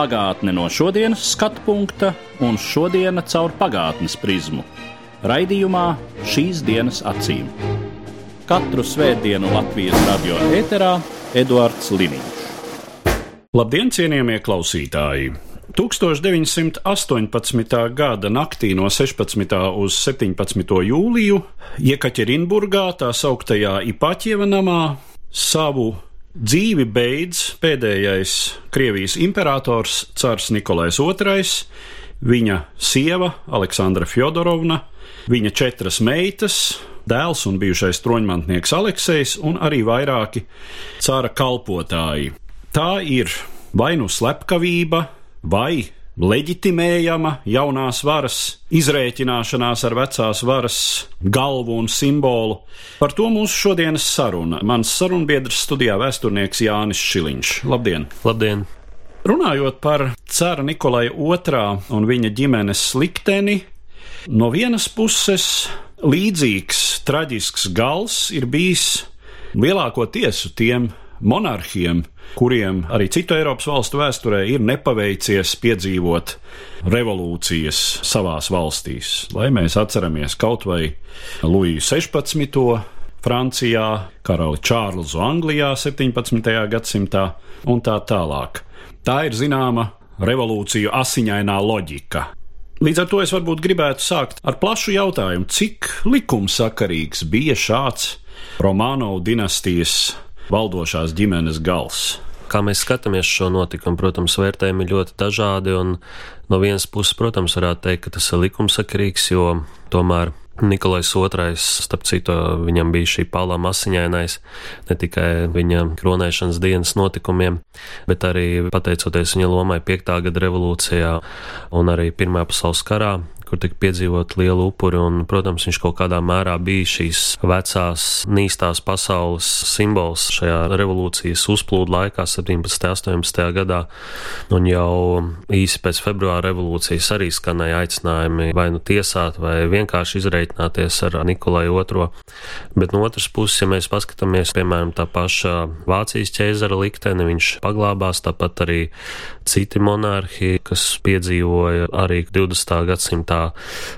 Pagātne no šodienas skatu punkta un šodienas caur pagātnes prizmu. Raidījumā šīs dienas acīm. Katru svētdienu Latvijas radio eterā Eduards Liniņš. Labdien, cienījamie klausītāji! 1918. gada naktī no 16. uz 17. jūliju Jekaķerinburgā, tā sauktajā Ipaķieva namā, savu dzīvi beidz pēdējais Krievijas imperators Cārs Nikolais II, viņa sieva Aleksandra Fjodorovna, viņa četras meitas, dēls un bijušais troņmantnieks Aleksejs un arī vairāki cara kalpotāji. Tā ir vai nu slepkavība, vai leģitimējama jaunās varas, izrēķināšanās ar vecās varas galvu un simbolu. Par to mūsu šodienas saruna. Mans sarunbiedrs studijā vēsturnieks Jānis Šiliņš. Labdien! Labdien! Runājot par cara Nikolai II un viņa ģimenes likteni, no vienas puses līdzīgs traģisks gals ir bijis lielākoties tiem monarhiem, kuriem arī citu Eiropas valstu vēsturē ir nepaveicies piedzīvot revolūcijas savās valstīs. Lai mēs atceramies kaut vai Luiju 16. Francijā, karali Čārlzu Anglijā 17. gadsimtā un tā tālāk. Tā ir zināma revolūciju asiņainā loģika. Līdz ar to es varbūt gribētu sākt ar plašu jautājumu, cik likumsakarīgs bija šāds Romanovs dinastijas valdošās ģimenes gals. Kā mēs skatāmies šo notikumu, protams, vērtējumi ļoti dažādi. No vienas puses, protams, varētu teikt, ka tas ir likumsakarīgs, jo tomēr Nikolais II, starp citu, viņam bija šī palām asiņainais, ne tikai viņa kronēšanas dienas notikumiem, bet arī pateicoties viņa lomai 5. gada revolūcijā un arī Pirmajā pasaules karā, kur tika piedzīvot lielu upuri, un, protams, viņš kaut kādā mērā bija šīs vecās, nīstās pasaules simbols šajā revolūcijas uzplūdu laikā, 17. un 18. gadā, un jau īsi pēc februāra revolūcijas arī skanēja aicinājumi vai nu tiesāt, vai vienkārši izreikināties ar Nikolai II. Bet no otras puses, ja mēs paskatāmies, piemēram, tā paša Vācijas ķēzara likteni, viņš paglābās, tāpat arī citi monarhi, kas piedzīvoja arī 20. gadsimtā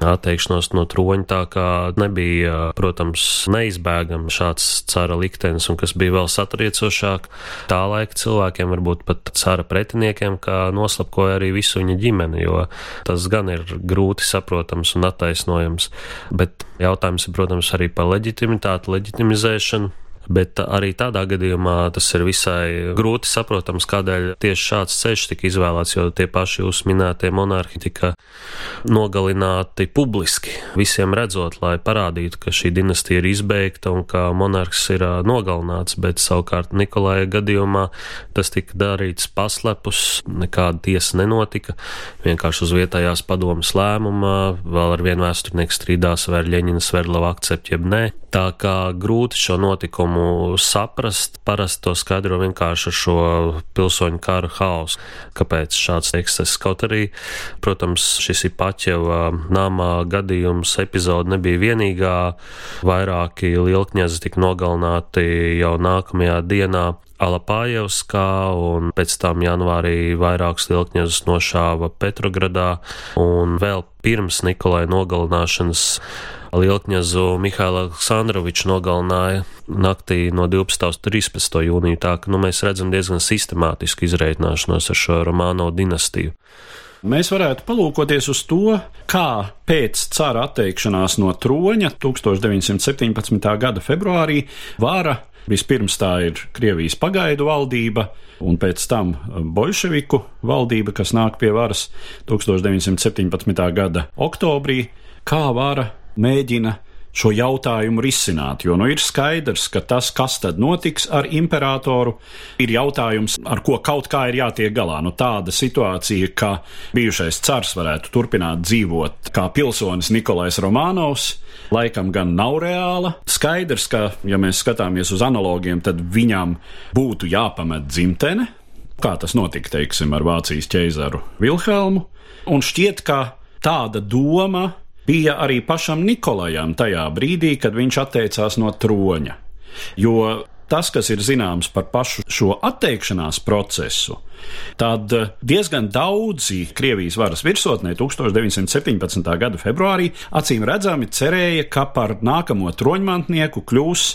atteikšanos no troņa, tā kā nebija, protams, neizbēgami šāds cara liktenis, un kas bija vēl satriecošāk tā laika cilvēkiem, varbūt pat cara pretiniekiem, kā noslapkoja arī visu viņa ģimeni, jo tas gan ir grūti saprotams un attaisnojams. Bet jautājums ir, protams, arī par leģitimitāti, leģitimizēšanu. Bet arī tādā gadījumā tas ir visai grūti saprotams, kādēļ tieši šāds ceļš tika izvēlēts, jo tie paši jūs minētie monarhi tika nogalināti publiski, visiem redzot, lai parādītu, ka šī dinastija ir izbeigta un ka monarhs ir nogalināts. Bet savukārt Nikolai gadījumā tas tika darīts paslepus, nekāda tiesa nenotika. Vienkārši uz vietējās padomas lēmumā vēl ar vienu vēsturnieku strīdās, vai Ļeņina Sverdlova akceptē, jeb nē. Tā kā grūti šo notikumu notikumu saprast, parasti to skaidro vienkārši ar šo pilsoņu kara hausu. Kāpēc šāds eksces? Kaut arī, protams, šis ir paķeva namā gadījums epizode nebija vienīgā. Vairāki lielkņazi tika nogalināti jau nākamajā dienā. Alapājevskā, un pēc tam janvārī vairākus lielkņazus nošāva Petrogradā, un vēl pirms Nikolai nogalināšanas Lielkņazu Mihālu Aleksandroviču nogalināja naktī no 12. uz 13. jūniju, tā ka nu, mēs redzam diezgan sistemātisku izreikināšanos ar šo Romāno dinastiju. Mēs varētu palūkoties uz to, kā pēc cara atteikšanās no troņa 1917. gada februārī vāra Vispirms tā ir Krievijas pagaidu valdība, un pēc tam bolševiku valdība, kas nāk pie varas 1917. gada oktobrī, kā vara mēģina šo jautājumu risināt. Jo nu ir skaidrs, ka tas, kas tad notiks ar imperatoru, ir jautājums, ar ko kaut kā ir jātiek galā. Nu, tāda situācija, ka bijušais cars varētu turpināt dzīvot kā pilsonis Nikolais Romanovs, laikam gan nav reāla. Skaidrs, ka, ja mēs skatāmies uz analogiem, tad viņam būtu jāpamet dzimtene. Kā tas notika, teiksim, ar Vācijas ķeizaru Vilhelmu. Un šķiet, ka tāda doma bija arī pašam Nikolajam tajā brīdī, kad viņš atteicās no troņa. Jo tas, kas ir zināms par pašu šo atteikšanās procesu, tad diezgan daudzi Krievijas varas virsotnē 1917. gada februārī acīm redzami cerēja, ka par nākamo troņmantnieku kļūs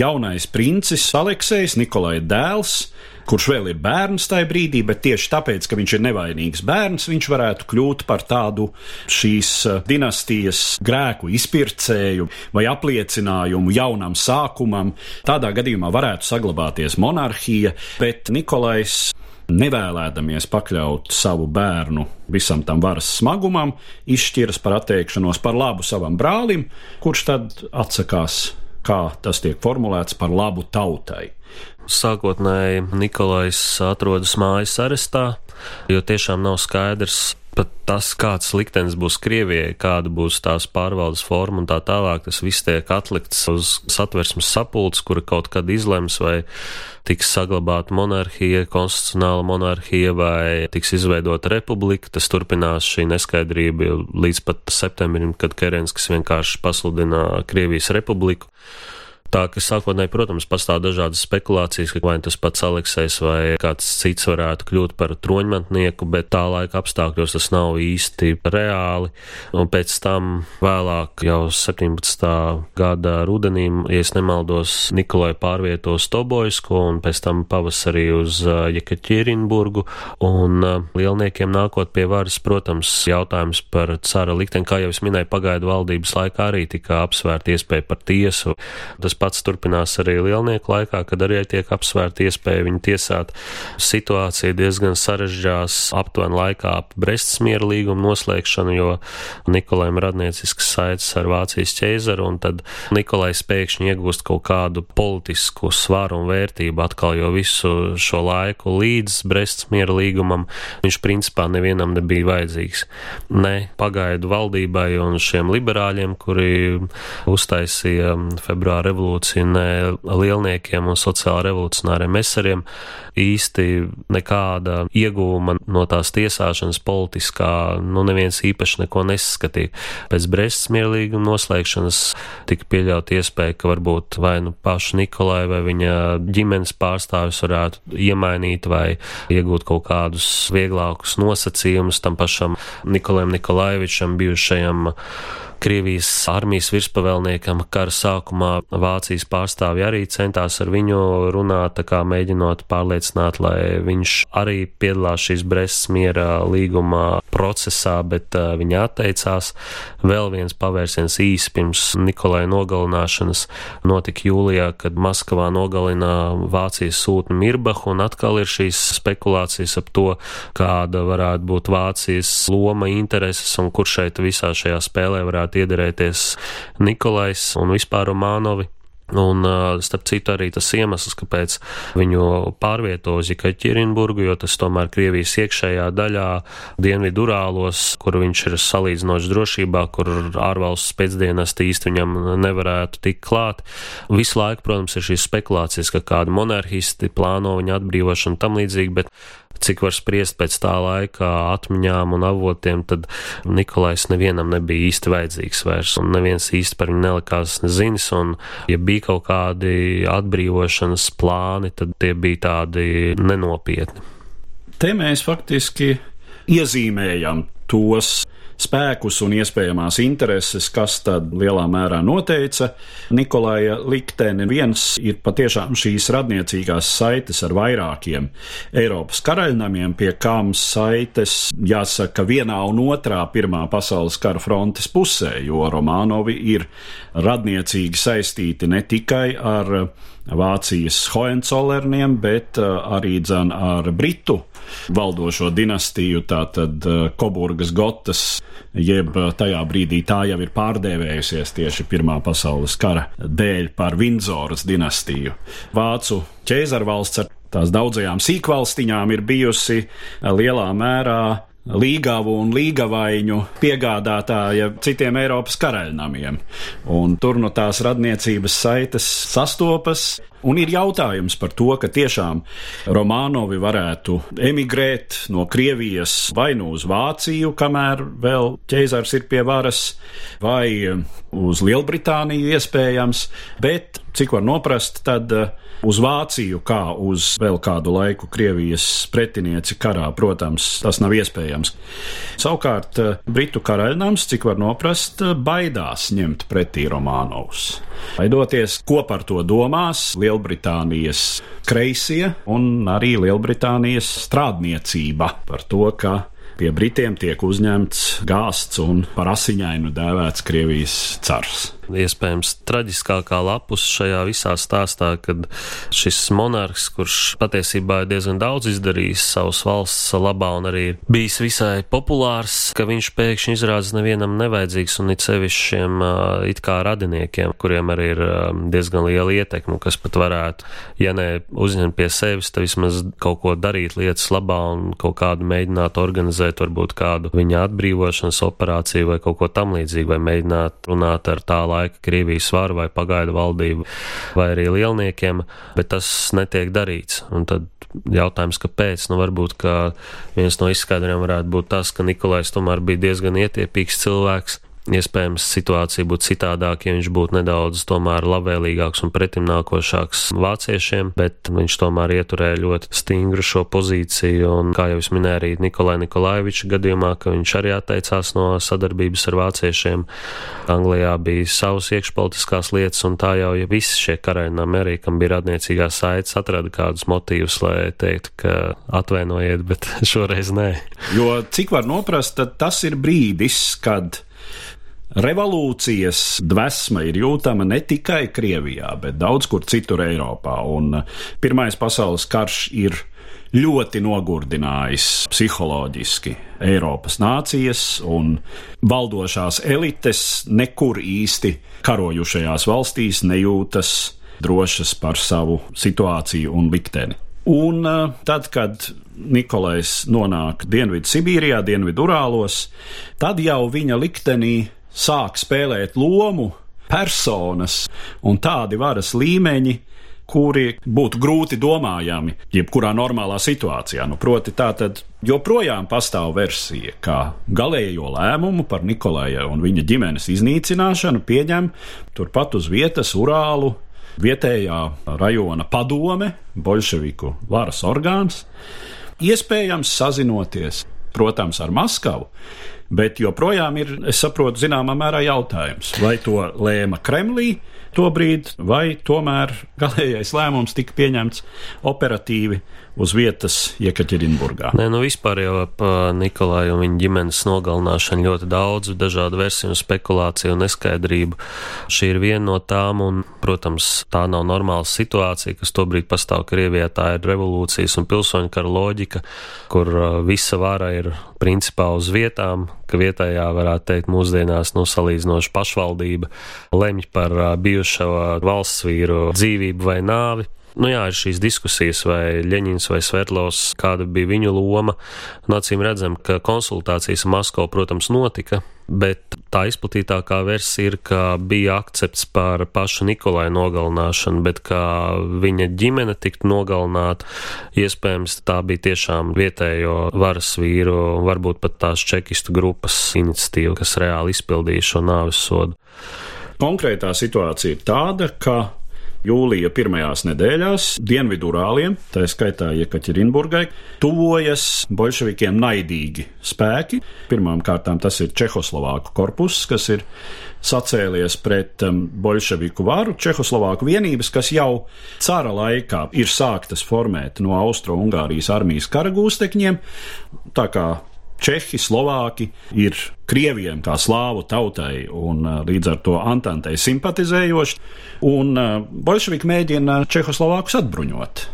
jaunais princis Aleksejs Nikolai dēls, kurš vēl ir bērns tajā brīdī, bet tieši tāpēc, ka viņš ir nevainīgs bērns, viņš varētu kļūt par tādu šīs eh, dinastijas grēku izpircēju vai apliecinājumu jaunam sākumam. Tādā gadījumā varētu saglabāties monarhija, bet Nikolais nevēlēdamies pakļaut savu bērnu visam tam varas smagumam, izšķiras par atteikšanos par labu savam brālim, kurš tad atsakās, kā tas tiek formulēts, par labu tautai. Sākotnēji Nikolais atrodas mājas arestā, jo tiešām nav skaidrs pat tas, kāds liktenis būs Krievijai, kāda būs tās pārvaldes forma un tā tālāk, tas viss tiek atlikts uz satversmes sapulces, kura kaut kad izlems, vai tiks saglabāta monarhija, konstitucionāla monarhija, vai tiks izveidota republika. Tas turpinās šī neskaidrība līdz pat septembrim, kad Kerenskis vienkārši pasludina Krievijas republiku. Tā ka sākotnēji, protams, pastāv dažādas spekulācijas, ka vai tas pats Aleksis vai kāds cits varētu kļūt par troņmantnieku, bet tā laika apstākļos tas nav īsti reāli. Un pēc tam vēlāk, jau 17. gada rudenī, ja nemaldos, Nikolai pārvieto Stobojsko un pēc tam pavasarī uz Jekaķirinburgu. Un lielniekiem nākot pie varas, protams, jautājums par cara likteni, kā jau es minēju, pagaidu valdības laikā arī tika apsvērta iespēja par tiesu. Tas pats turpinās arī lielnieku laikā, kad arī tiek apsvērta iespēja viņu tiesāt. Situācija diezgan sarežģās aptuveni laikā ap Brestas miera līguma noslēgšanu, jo Nikolajam radniecisks saites ar Vācijas ķeizaru, un tad Nikolais pēkšņi iegūst kaut kādu politisku svaru un vērtību atkal, jo visu šo laiku līdz Brestas miera līgumam viņš principā nevienam nebija vajadzīgs. Ne pagaidu valdībai un šiem liberāļiem, kuri uztaisīja februāra revolūciju ne lielniekiem un sociāli revolucionāriem mesariem īsti nekāda iegūma no tās tiesāšanas politiskā, nu neviens īpaši neko nesaskatīja. Pēc Brestas mierlīguma noslēgšanas tika pieļaut iespēja, ka varbūt vai nu pašu Nikolai vai viņa ģimenes pārstāvis varētu iemainīt vai iegūt kaut kādus vieglākus nosacījumus tam pašam Nikolajam Nikolaivičam bijušajam Krievijas armijas virspavēlniekam kara sākumā Vācijas pārstāvji arī centās ar viņu runāt, kā mēģinot pārliecināt, lai viņš arī piedalās šīs Brestas miera līguma procesā, bet uh, viņa atteicās. Vēl viens pavērsiens īsi pirms Nikolai nogalināšanas notika jūlijā, kad Maskavā nogalina Vācijas sūtni Mirbahu, un atkal ir šīs spekulācijas ap to, kāda varētu būt Vācijas loma, intereses un kur šeit visā šajā spēlē varētu varētu iederēties Nikolais un vispār Romānovi. Un, starp citu, arī tas iemesls, kāpēc viņu pārvieto uz Jekaterinburgu, jo tas tomēr Krievijas iekšējā daļā, Dienvidurālos, kur viņš ir salīdzinoši drošībā, kur ārvalsts pēcdienas īsti viņam nevarētu tikt klāt. Visu laiku, protams, ir šīs spekulācijas, ka kādi monarhisti plāno viņa atbrīvošanu tam līdzīgi, bet cik var spriest pēc tā laika atmiņām un avotiem, tad Nikolais nevienam nebija īsti vajadzīgs vairs, un neviens īsti par viņu nelikās nezinis, un ja bija kaut kādi atbrīvošanas plāni, tad tie bija tādi nenopietni. Te mēs faktiski iezīmējam tos spēkus un iespējamās intereses, kas tad lielā mērā noteica Nikolaja likteni. Viens ir patiešām šīs radniecīgās saites ar vairākiem Eiropas karaļnamiem, pie kam saites, jāsaka, vienā un otrā Pirmā pasaules kara frontes pusē, jo Romānovi ir radniecīgi saistīti ne tikai ar Vācijas Hohenzollerniem, bet arī dzen ar Britu valdošo dinastiju, tātad Koburgas Gotas, jeb tajā brīdī tā jau ir pārdēvējusies tieši Pirmā pasaules kara dēļ par Vindzoras dinastiju. Vācu ķēzarvalsts ar tās daudzajām sīkvalstiņām ir bijusi lielā mērā līgavu un līgavaiņu piegādātāja citiem Eiropas karaļnamiem. Un tur no tās radniecības saites sastopas. Un ir jautājums par to, ka tiešām Romanovi varētu emigrēt no Krievijas vai nu uz Vāciju, kamēr vēl ķeizars ir pie varas, vai uz Lielbritāniju iespējams, bet, cik var noprast, tad uh, uz Vāciju, kā uz vēl kādu laiku Krievijas pretinieci karā, protams, tas nav iespējams. Savukārt, eh, Britu karaļnams, cik var noprast, eh, baidās ņemt pretī Romānovs. Baidoties, ko par to domās Lielbritānijas kreisie un arī Lielbritānijas strādniecība par to, ka pie Britiem tiek uzņemts gāsts un par asiņainu dēvēts Krievijas cars iespējams traģiskākā lapus šajā visā stāstā, kad šis monarhs, kurš patiesībā ir diezgan daudz izdarījis savas valsts labā un arī bijis visai populārs, ka viņš pēkšņi izrādās nevienam nevajadzīgs un it sevišķi šiem it kā radiniekiem, kuriem arī ir diezgan liela ietekme, kas pat varētu, ja ne uzņemt pie sevis, tad vismaz kaut ko darīt lietas labā un kaut kādu mēģināt organizēt, varbūt kādu viņa atbrīvošanas operāciju vai kaut ko tam līdzīgu, vai mēģināt runāt ar tā laika Krievijas varu vai pagaidu valdību vai arī lielniekiem, bet tas netiek darīts. Un tad jautājums, kāpēc? Nu, varbūt ka viens no izskaidrojumiem varētu būt tas, ka Nikolais tomēr bija diezgan ietiepīgs cilvēks Iespējams, situācija būtu citādāka, ja viņš būtu nedaudz tomēr labvēlīgāks un pretimnākošāks vāciešiem, bet viņš tomēr ieturēja ļoti stingru šo pozīciju, un, kā jau es minēju, arī Nikolai Nikolaiviča gadījumā, ka viņš arī atteicās no sadarbības ar vāciešiem. Anglijā bija savas iekšpolitiskās lietas, un tā jau, ja visi šie karainām arī, kam bija radniecīgās saites, atrada kādus motīvus, lai teiktu, ka atvainojiet, bet šoreiz nē. Jo cik var noprast, tas ir brīdis, kad Revolūcijas dvēsma ir jūtama ne tikai Krievijā, bet daudz kur citur Eiropā. Un Pirmais pasaules karš ir ļoti nogurdinājis psiholoģiski Eiropas nācijas un valdošās elites nekur īsti karojušajās valstīs nejūtas drošas par savu situāciju un likteni. Un tad, kad Nikolais nonāk Dienvidu Sibīrijā, Dienvidu Urālos, tad jau viņa liktenī sāk spēlēt lomu personas un tādi varas līmeņi, kuri būtu grūti domājami jebkurā normālā situācijā. Nu, proti, tā tad joprojām pastāv versija, ka galējo lēmumu par Nikolai un viņa ģimenes iznīcināšanu pieņem turpat uz vietas Urālu vietējā rajona padome, bolševiku varas orgāns, iespējams sazinoties, protams, ar Maskavu bet joprojām ir, es saprotu, zināmā mērā jautājums, vai to lēma Kremlī tobrīd, vai tomēr galīgais lēmums tika pieņemts operatīvi uz vietas Jekaķerinburgā. Nē, nu vispār jau ap Nikolai un viņa ģimenes nogalināšanu ļoti daudz dažādu versiju spekulāciju un neskaidrību. Šī ir viena no tām, un, protams, tā nav normāla situācija, kas tobrīd pastāv Krievijā. Tā ir revolūcijas un pilsoņu kara loģika, kur visa vara ir principā uz vietām, ka vietējā, varētu teikt, mūsdienās nu, salīdzinoši pašvaldība lemj par bijušo valsts vīru dzīvību vai nāvi. Nu jā, ir šīs diskusijas, vai Ļeņins vai Svetlovs, kāda bija viņu loma. Nācīm redzam, ka konsultācijas Maskavā, protams, notika, bet tā izplatītākā versija ir, ka bija akcepts par pašu Nikolai nogalināšanu, bet kā viņa ģimene tiktu nogalināta, iespējams, tā bija tiešām vietējo varas vīru, varbūt pat tās čekistu grupas iniciatīva, kas reāli izpildīja šo nāves sodu. Konkrētā situācija ir tāda, ka jūlija pirmajās nedēļās Dienvidurāliem, tā skaitā Jekaķerinburgai, tuvojas bolševikiem naidīgi spēki. Pirmām kārtām tas ir Čehoslovāku korpus, kas ir sacēlies pret um, bolševiku varu, Čehoslovāku vienības, kas jau cara laikā ir sāktas formēt no Austro-Ungārijas armijas karagūstekņiem. Tā kā Čehi, Slovāki ir krieviem, kā slāvu tautai, un līdz ar to Antantei simpatizējoši, un bolševiki mēģina Čehoslovākus atbruņot.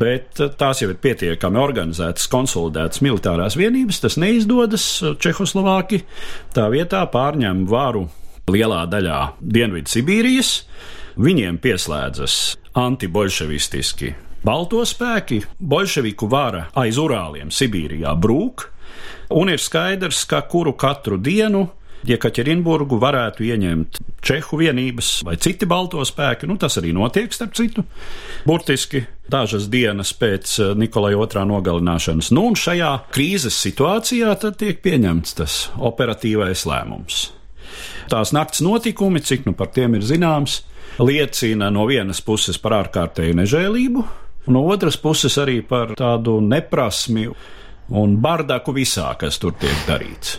Bet tās jau ir pietiekami organizētas, konsolidētas militārās vienības, tas neizdodas. Čehoslovāki tā vietā pārņem varu lielā daļā Dienvidu Sibīrijas, viņiem pieslēdzas antibolševistiski balto spēki, bolševiku vara aiz Urāliem Sibīrijā brūk, un ir skaidrs, ka kuru katru dienu Jekaķerinburgu varētu ieņemt Čehu vienības vai citi balto spēki. Nu, tas arī notiek, starp citu, burtiski dažas dienas pēc eh, Nikolai II nogalināšanas. Nu, un šajā krīzes situācijā tad tiek pieņemts tas operatīvais lēmums. Tās nakts notikumi, cik nu par tiem ir zināms, liecina no vienas puses par ārkārtēju nežēlību, no otras puses arī par tādu neprasmi un bardaku visā, kas tur tiek darīts.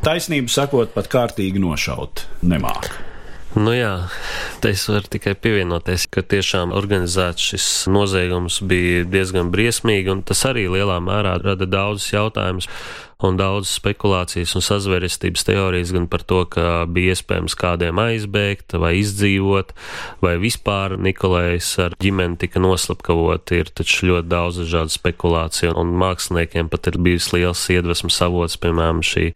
Taisnību sakot, pat kārtīgi nošaut nemāk. Nu jā, te es varu tikai pievienoties, ka tiešām organizēts šis noziegums bija diezgan briesmīgi, un tas arī lielā mērā rada daudzus jautājumus un daudz spekulācijas un sazvērestības teorijas gan par to, ka bija iespējams kādiem aizbēgt vai izdzīvot, vai vispār Nikolais ar ģimeni tika noslapkavot. Ir taču ļoti daudz dažādu spekulāciju, un māksliniekiem pat ir bijis liels iedvesmas avots, piemēram, šī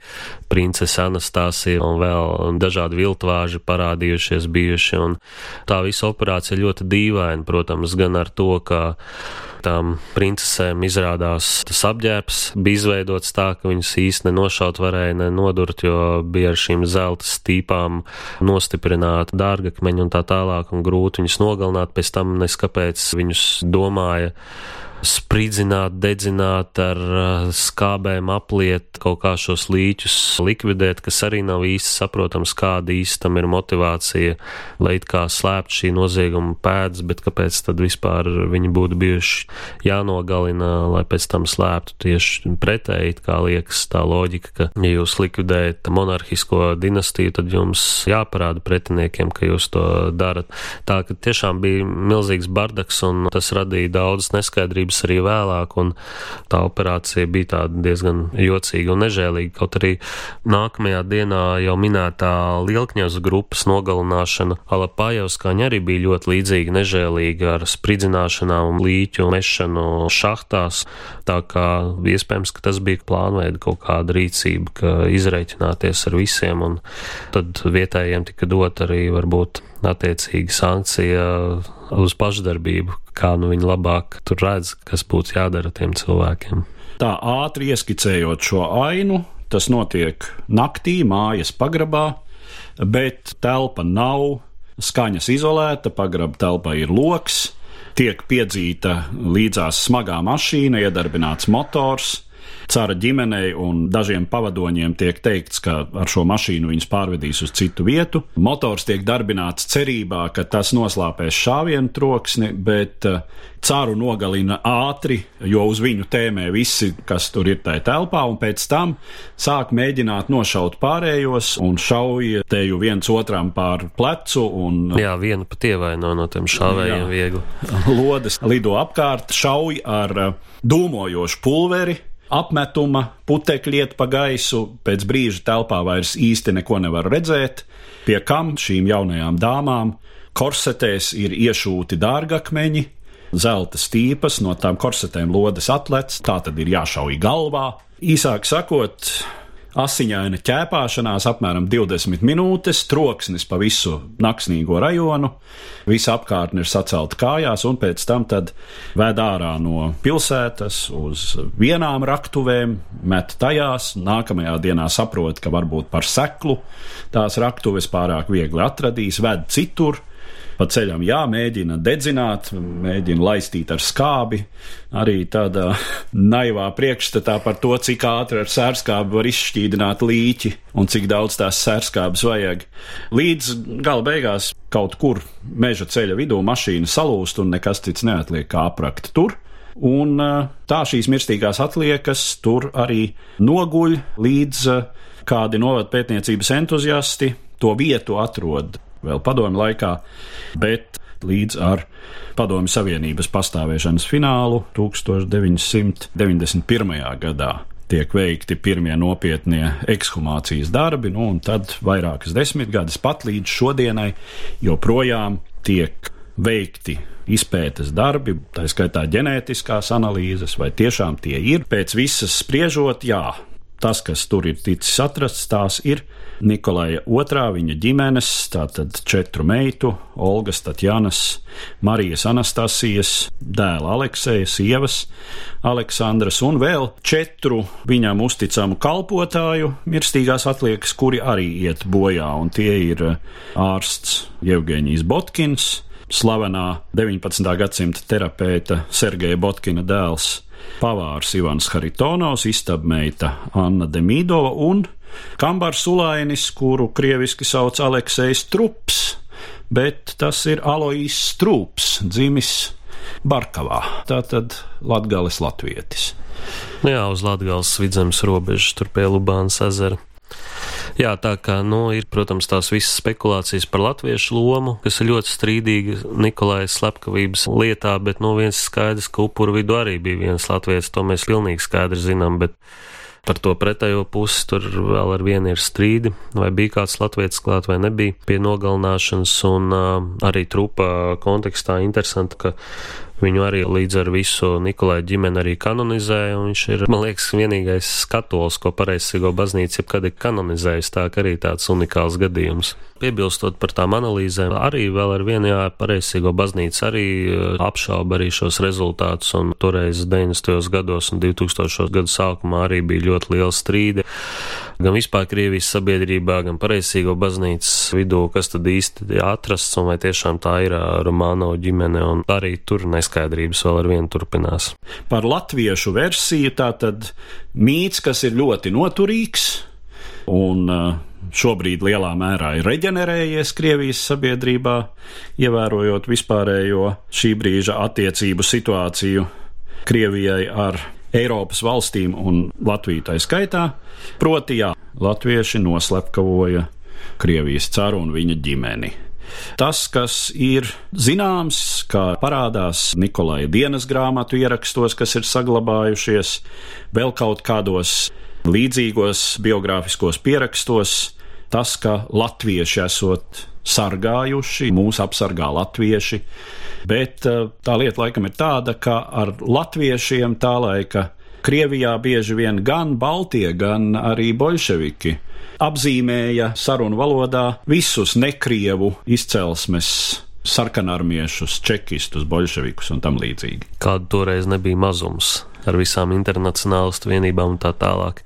princese Anastasija un vēl dažādi viltvāži parādījušies bijuši, un tā visa operācija ļoti dīvaina, protams, gan ar to, ka tām princesēm izrādās tas apģērbs bija izveidots tā, ka viņas īsti nenošaut varēja, nenodurt, jo bija ar šīm zelta stīpām nostiprināta dārgakmeņa un tā tālāk, un grūti viņus nogalināt, pēc tam neskapēc viņus domāja spridzināt, dedzināt, ar uh, skābēm apliet, kaut kā šos līķus likvidēt, kas arī nav īsti saprotams, kāda īsti tam ir motivācija, lai it kā slēpt šī nozieguma pēdas, bet kāpēc tad vispār viņi būtu bijuši jānogalina, lai pēc tam slēptu tieši pretēji, kā liekas tā loģika, ka, ja jūs likvidējat monarhisko dinastiju, tad jums jāparāda pretiniekiem, ka jūs to darat. Tā ka tiešām bija milzīgs bardaks un tas radīja daudzas neskaidrības darbības arī vēlāk, un tā operācija bija tāda diezgan jocīga un nežēlīga. Kaut arī nākamajā dienā jau minētā Lielkņazu grupas nogalināšana Alapājevskaņa arī bija ļoti līdzīga, nežēlīga ar spridzināšanām un līķu mešanu šahtās. Tā kā iespējams, ka tas bija plānveida kaut kāda rīcība, ka izreikināties ar visiem, un tad vietējiem tika dot arī varbūt attiecīga sankcija uz pašdarbību, kā nu viņi labāk tur redz, kas būtu jādara tiem cilvēkiem. Tā ātri ieskicējot šo ainu, tas notiek naktī, mājas pagrabā, bet telpa nav skaņas izolēta, pagraba telpā ir loks, tiek piedzīta līdzās smagā mašīna, iedarbināts motors, cara ģimenei un dažiem pavadoņiem tiek teikts, ka ar šo mašīnu viņus pārvedīs uz citu vietu. Motors tiek darbināts cerībā, ka tas noslāpēs šāvienu troksni, bet uh, caru nogalina ātri, jo uz viņu tēmē visi, kas tur ir tajā telpā, un pēc tam sāk mēģināt nošaut pārējos un šauja teju viens otram pār plecu. Un, jā, viena pat ievaino no tiem šāvējiem viegli. Lodes lido apkārt, šauj ar uh, dūmojošu pulveri apmetuma, putekļi iet pa gaisu, pēc brīža telpā vairs īsti neko nevar redzēt, pie kam šīm jaunajām dāmām korsetēs ir iešūti dārgakmeņi, zelta stīpas, no tām korsetēm lodes atlec, tā tad ir jāšauj galvā. Īsāk sakot, asiņaina ķēpāšanās apmēram 20 minūtes, troksnis pa visu naksnīgo rajonu, visa apkārtne ir sacelta kājās, un pēc tam ved ārā no pilsētas uz vienām raktuvēm, met tajās, nākamajā dienā saprot, ka varbūt par seklu tās raktuves pārāk viegli atradīs, ved citur, pa ceļam jāmēģina dedzināt, mēģina laistīt ar skābi. Arī tādā naivā priekšstatā par to, cik ātri ar sērskābi var izšķīdināt līķi un cik daudz tās sērskābes vajag. Līdz gala beigās kaut kur meža ceļa vidū mašīna salūst un nekas cits neatliek kā aprakt tur. Un tā šīs mirstīgās atliekas tur arī noguļ līdz kādi novadpētniecības entuziasti to vietu atrod vēl padomju laikā, bet līdz ar Padomju Savienības pastāvēšanas finālu 1991. gadā tiek veikti pirmie nopietnie ekshumācijas darbi, nu, un tad vairākas desmitgades pat līdz šodienai joprojām tiek veikti izpētes darbi, tā skaitā ģenētiskās analīzes, vai tiešām tie ir. Pēc visas spriežot, jā, tas, kas tur ir ticis atrasts, tās ir Nikolaja II, viņa ģimenes, tātad četru meitu, Olgas, Tatjanas, Marijas Anastasijas, dēla Alekseja, sievas Aleksandras un vēl četru viņam uzticamu kalpotāju mirstīgās atliekas, kuri arī iet bojā, un tie ir ārsts Jevgeņijs Botkins, slavenā 19. gadsimta terapeita Sergeja Botkina dēls pavārs Ivans Haritonovs, istabmeita Anna Demīdova un Kambars Ulainis, kuru krieviski sauc Aleksejs Trups, bet tas ir Aloīs Strūps, dzimis Barkavā, tātad Latgales latvietis. Nu jā, uz Latgales vidzemes robežas, tur pie Lubānas ezera. Jā, tā kā, nu, ir, protams, tās visas spekulācijas par latviešu lomu, kas ir ļoti strīdīga Nikolais slepkavības lietā, bet, nu, viens skaidrs, ka upuru vidu arī bija viens latviečs, to mēs pilnīgi skaidri zinām, bet par to pretējo pusi tur vēl ar vienu ir strīdi, vai bija kāds latviečs klāt vai nebija pie nogalināšanas, un uh, arī trupa kontekstā interesanti, ka Viņu arī līdz ar visu Nikolai ģimeni arī kanonizēja, un viņš ir, man liekas, vienīgais skatols, ko pareizsīgo baznīca jebkad ir kanonizējusi, tā ka arī tāds unikāls gadījums. Piebilstot par tām analīzēm, arī vēl ar vienu pareizsīgo baznīca arī eh, apšauba arī šos rezultātus, un toreiz 90. gados un 2000. gadu sākumā arī bija ļoti liela strīdi gan vispār Krievijas sabiedrībā, gan pareizsīgo baznīcas vidū, kas tad īsti atrasts un vai tiešām tā ir Romāno ģimene, un arī tur neskaidrības vēl ar vienu turpinās. Par latviešu versiju tā tad mīts, kas ir ļoti noturīgs un šobrīd lielā mērā ir reģenerējies Krievijas sabiedrībā, ievērojot vispārējo šī brīža attiecību situāciju Krievijai ar Eiropas valstīm un Latviju tā skaitā. Proti, jā, latvieši noslepkavoja Krievijas caru un viņa ģimeni. Tas, kas ir zināms, kā parādās Nikolai dienas grāmatu ierakstos, kas ir saglabājušies, vēl kaut kādos līdzīgos biogrāfiskos pierakstos, tas, ka latvieši esot sargājuši, mūs apsargā latvieši, bet eh, tā lieta laikam ir tāda, ka ar latviešiem tā laika Krievijā bieži vien gan Baltie, gan arī bolševiki apzīmēja sarunu valodā visus nekrievu izcelsmes sarkanarmiešus, čekistus, bolševikus un tam līdzīgi. Kāda toreiz nebija mazums ar visām internacionālistu vienībām un tā tālāk.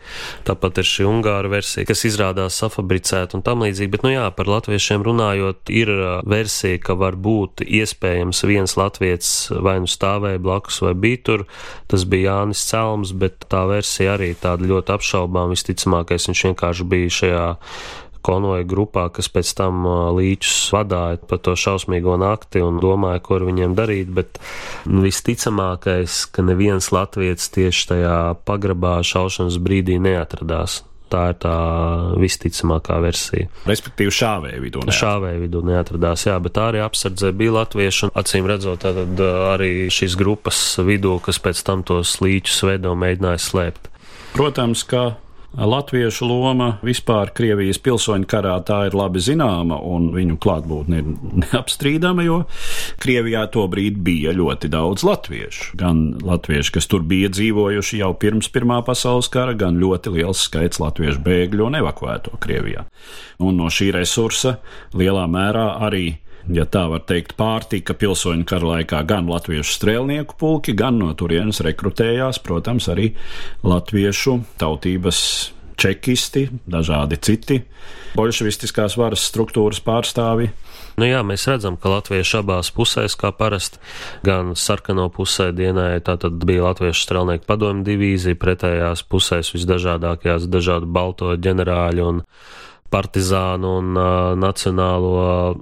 Tāpat ir šī ungāra versija, kas izrādās safabricēta un tam līdzīgi, bet, nu jā, par latviešiem runājot, ir versija, ka var būt iespējams viens latviets vai nu stāvēja blakus vai bija tur, tas bija Jānis Celms, bet tā versija arī tāda ļoti apšaubām, visticamākais viņš vienkārši bija šajā konvoja grupā, kas pēc tam līčus vadīja pa to šausmīgo nakti un domāja, ko ar viņiem darīt. Bet visticamākais, ka neviens latviečs tieši tajā pagrabā šaušanas brīdī neatradās. Tā ir tā visticamākā versija. Respektīvi, šāvēja vidū. Neatradās. Šāvēja vidū neatradās, jā, bet arī apsardzē bija latvieši. Acīm redzot, tad arī šīs grupas vidū, kas pēc tam tos līčus veido, mēģināja slēpt. Protams, ka Latviešu loma vispār Krievijas pilsoņu karā tā ir labi zināma, un viņu klātbūtne ir neapstrīdama, jo Krievijā tobrīd bija ļoti daudz latviešu. Gan latvieši, kas tur bija dzīvojuši jau pirms Pirmā pasaules kara, gan ļoti liels skaits latviešu bēgļu un evakuēto Krievijā. Un no šī resursa lielā mērā arī ja tā var teikt, pārtika pilsoņu kara laikā gan latviešu strēlnieku pulki, gan no turienes rekrutējās, protams, arī latviešu tautības čekisti, dažādi citi bolševistiskās varas struktūras pārstāvi. Nu jā, mēs redzam, ka latvieši abās pusēs, kā parasti, gan sarkano pusē dienēja, tātad bija latviešu strelnieku padomju divīzija, pretējās pusēs visdažādākajās dažādu balto ģenerāļu un partizānu un uh, nacionālo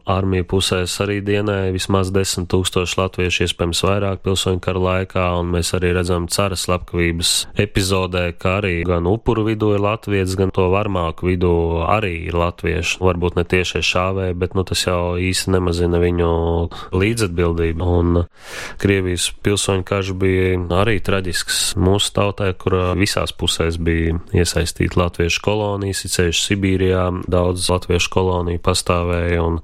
armiju pusēs arī dienēja vismaz desmit tūkstoši latviešu, iespējams vairāk pilsoņu kara laikā, un mēs arī redzam cara slepkavības epizodē, ka arī gan upuru vidū ir latvieši, gan to varmāku vidū arī ir latvieši. Varbūt ne tiešai šāvēji, bet nu, tas jau īsti nemazina viņu līdzatbildību. Un Krievijas pilsoņu karš bija arī traģisks mūsu tautai, kur visās pusēs bija iesaistīti latviešu kolonijas, ceļš Sibīrijā, daudz latviešu koloniju pastāvēja, un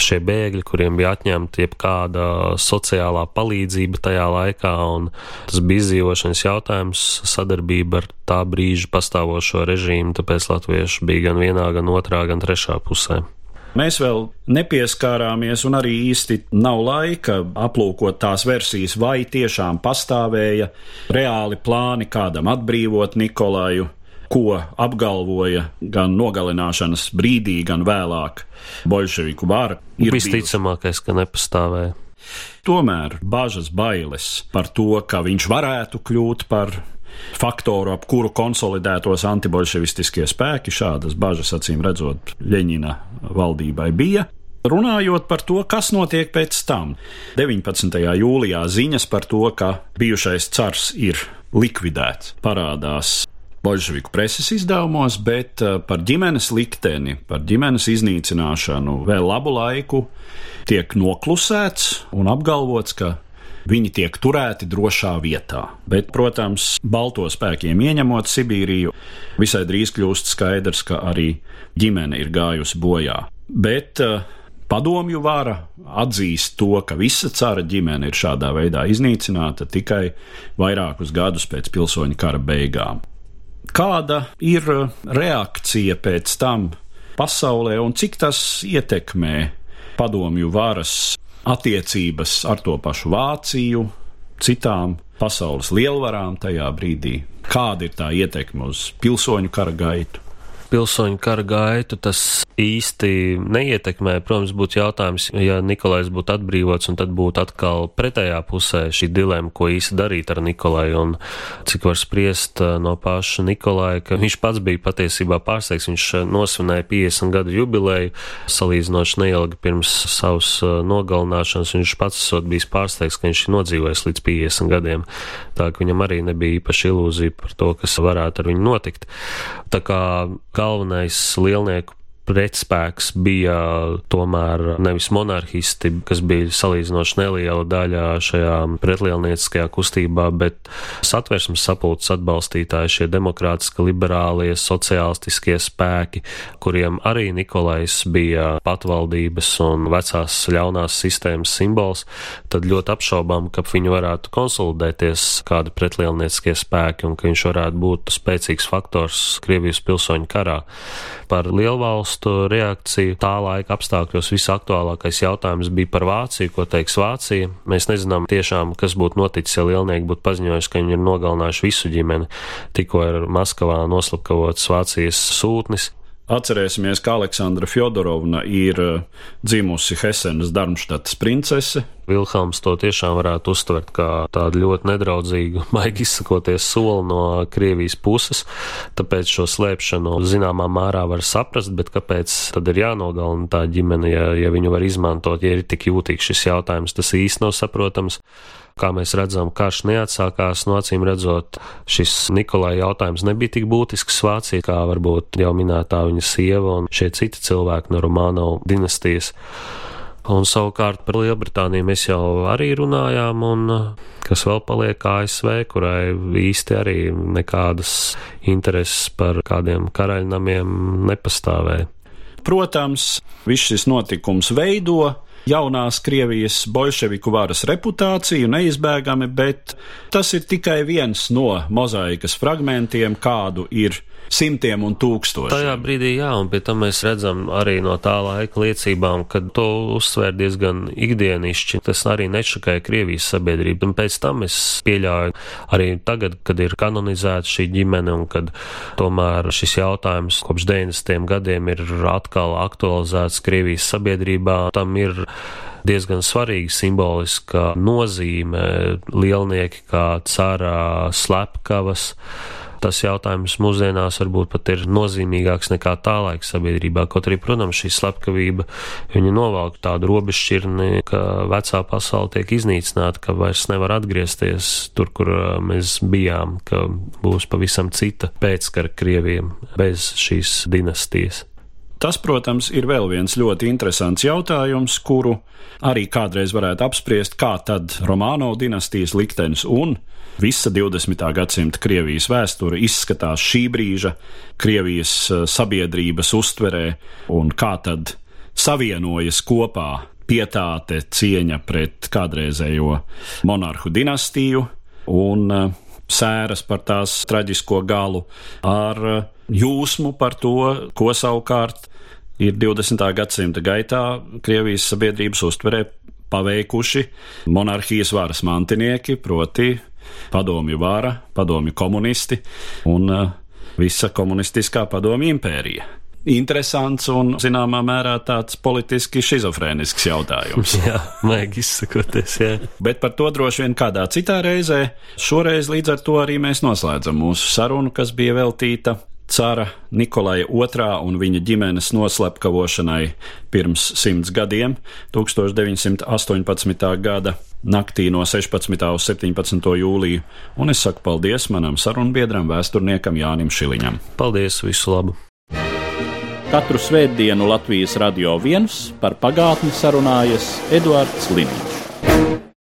šie bēgļi, kuriem bija atņemta jebkāda sociālā palīdzība tajā laikā, un tas bija izdzīvošanas jautājums, sadarbība ar tā brīža pastāvošo režīmu, tāpēc latvieši bija gan vienā, gan otrā, gan trešā pusē. Mēs vēl nepieskārāmies, un arī īsti nav laika aplūkot tās versijas, vai tiešām pastāvēja reāli plāni kādam atbrīvot Nikolaju, ko apgalvoja gan nogalināšanas brīdī, gan vēlāk bolševiku vara. Visticamākais, ka nepastāvēja. Tomēr bažas bailes par to, ka viņš varētu kļūt par faktoru, ap kuru konsolidētos antibolševistiskie spēki, šādas bažas acīm redzot Ļeņina valdībai bija. Runājot par to, kas notiek pēc tam, 19. jūlijā ziņas par to, ka bijušais cars ir likvidēts, parādās bolševiku preses izdevumos, bet eh, par ģimenes likteni, par ģimenes iznīcināšanu vēl labu laiku tiek noklusēts un apgalvots, ka viņi tiek turēti drošā vietā. Bet, protams, balto spēkiem ieņemot Sibīriju, visai drīz kļūst skaidrs, ka arī ģimene ir gājusi bojā. Bet uh, Padomju vara atzīst to, ka visa cara ģimene ir šādā veidā iznīcināta tikai vairākus gadus pēc pilsoņu kara beigām. Kāda ir reakcija pēc tam pasaulē un cik tas ietekmē padomju varas attiecības ar to pašu Vāciju, citām pasaules lielvarām tajā brīdī? Kāda ir tā ietekme uz pilsoņu kara gaitu? Pilsoņu kara gaitu tas īsti neietekmē. Protams, būtu jautājums, ja Nikolais būtu atbrīvots, un tad būtu atkal pretējā pusē šī dilema, ko īsti darīt ar Nikolai. Un cik var spriest eh, no paša Nikolai, ka viņš pats bija patiesībā pārsteigts. Viņš eh, nosvinēja 50 gadu jubileju, salīdzinoši neilgi pirms savas eh, nogalināšanas. Viņš pats esot bijis pārsteigts, ka viņš ir nodzīvojis līdz 50 gadiem. Tā ka viņam arī nebija īpaši ilūzija par to, kas varētu ar viņu notikt. Tā kā galvenais lielnieku pretspēks bija tomēr nevis monarhisti, kas bija salīdzinoši neliela daļa šajā pretlielnieciskajā kustībā, bet satversmes sapulces atbalstītāji, šie demokrātiski liberālie, sociālistiskie spēki, kuriem arī Nikolais bija patvaldības un vecās ļaunās sistēmas simbols, tad ļoti apšaubām, ka viņi varētu konsolidēties kādi pretlielnieciskie spēki un ka viņš varētu būt spēcīgs faktors Krievijas pilsoņu karā. Par lielvalstu valstu reakciju. Tā laika apstākļos visaktuālākais jautājums bija par Vāciju, ko teiks Vācija. Mēs nezinām tiešām, kas būtu noticis, ja lielnieki būtu paziņojuši, ka viņi ir nogalinājuši visu ģimeni. Tikko ir Maskavā noslapkavots Vācijas sūtnis. Atcerēsimies, ka Aleksandra Fjodorovna ir eh, dzimusi Hesenas Darmštatas princese. Vilhelms to tiešām varētu uztvert kā tādu ļoti nedraudzīgu, maigi izsakoties soli no Krievijas puses, tāpēc šo slēpšanu zināmā mērā var saprast, bet kāpēc tad ir jānogalina tā ģimene, ja, ja viņu var izmantot, ja ir tik jūtīgs šis jautājums, tas īsti nav saprotams. Kā mēs redzam, karš neatsākās, no acīm redzot, šis Nikolai jautājums nebija tik būtisks Vācijā, kā varbūt jau minētā viņa sieva un šie citi cilvēki no Romānovu dinastijas. Un savukārt par Lielbritāniju mēs jau arī runājām, un kas vēl paliek ASV, kurai īsti arī nekādas intereses par kādiem karaļnamiem nepastāvēja. Protams, viss šis notikums veido jaunās Krievijas bolševiku varas reputāciju neizbēgami, bet tas ir tikai viens no mozaikas fragmentiem, kādu ir simtiem un tūkstošiem. Tajā brīdī, jā, un pie tam mēs redzam arī no tā laika liecībām, ka to uzsver diezgan ikdienišķi. Tas arī nešakāja Krievijas sabiedrību, un pēc tam es pieļauju arī tagad, kad ir kanonizēta šī ģimene, un kad tomēr šis jautājums kopš 90. gadiem ir atkal aktualizēts Krievijas sabiedrībā, tam ir diezgan svarīga simboliska nozīme lielnieki kā cara slepkavas tas jautājums mūsdienās varbūt pat ir nozīmīgāks nekā tā laika sabiedrībā. Kaut arī, protams, šī slepkavība novelk tādu robežšķirni, ka vecā pasaule tiek iznīcināta, ka vairs nevar atgriezties tur, kur uh, mēs bijām, ka būs pavisam cita pēckara Krievijam bez šīs dinastijas. Tas, protams, ir vēl viens ļoti interesants jautājums, kuru arī kādreiz varētu apspriest, kā tad Romāno dinastijas liktenis un visa 20. gadsimta Krievijas vēsture izskatās šī brīža Krievijas eh, sabiedrības uztverē un kā tad savienojas kopā pietāte, cieņa pret kādreizējo monarhu dinastiju un eh, sēras par tās traģisko galu ar eh, jūsmu par to, ko savukārt ir 20. gadsimta gaitā Krievijas sabiedrības uztverē paveikuši monarhijas varas mantinieki, proti padomju vara, padomju komunisti un uh, visa komunistiskā padomju impērija. Interesants un, zināmā mērā, tāds politiski šizofrēnisks jautājums. jā, vajag izsakoties, jā. Bet par to droši vien kādā citā reizē. Šoreiz līdz ar to arī mēs noslēdzam mūsu sarunu, kas bija veltīta cara Nikolaja II un viņa ģimenes noslepkavošanai pirms simts gadiem, 1918. gada naktī no 16. uz 17. jūliju, un es saku paldies manam sarunbiedram, vēsturniekam Jānim Šiliņam. Paldies, visu labu! Katru svētdienu Latvijas radio viens par pagātni sarunājas Eduards Līniņš.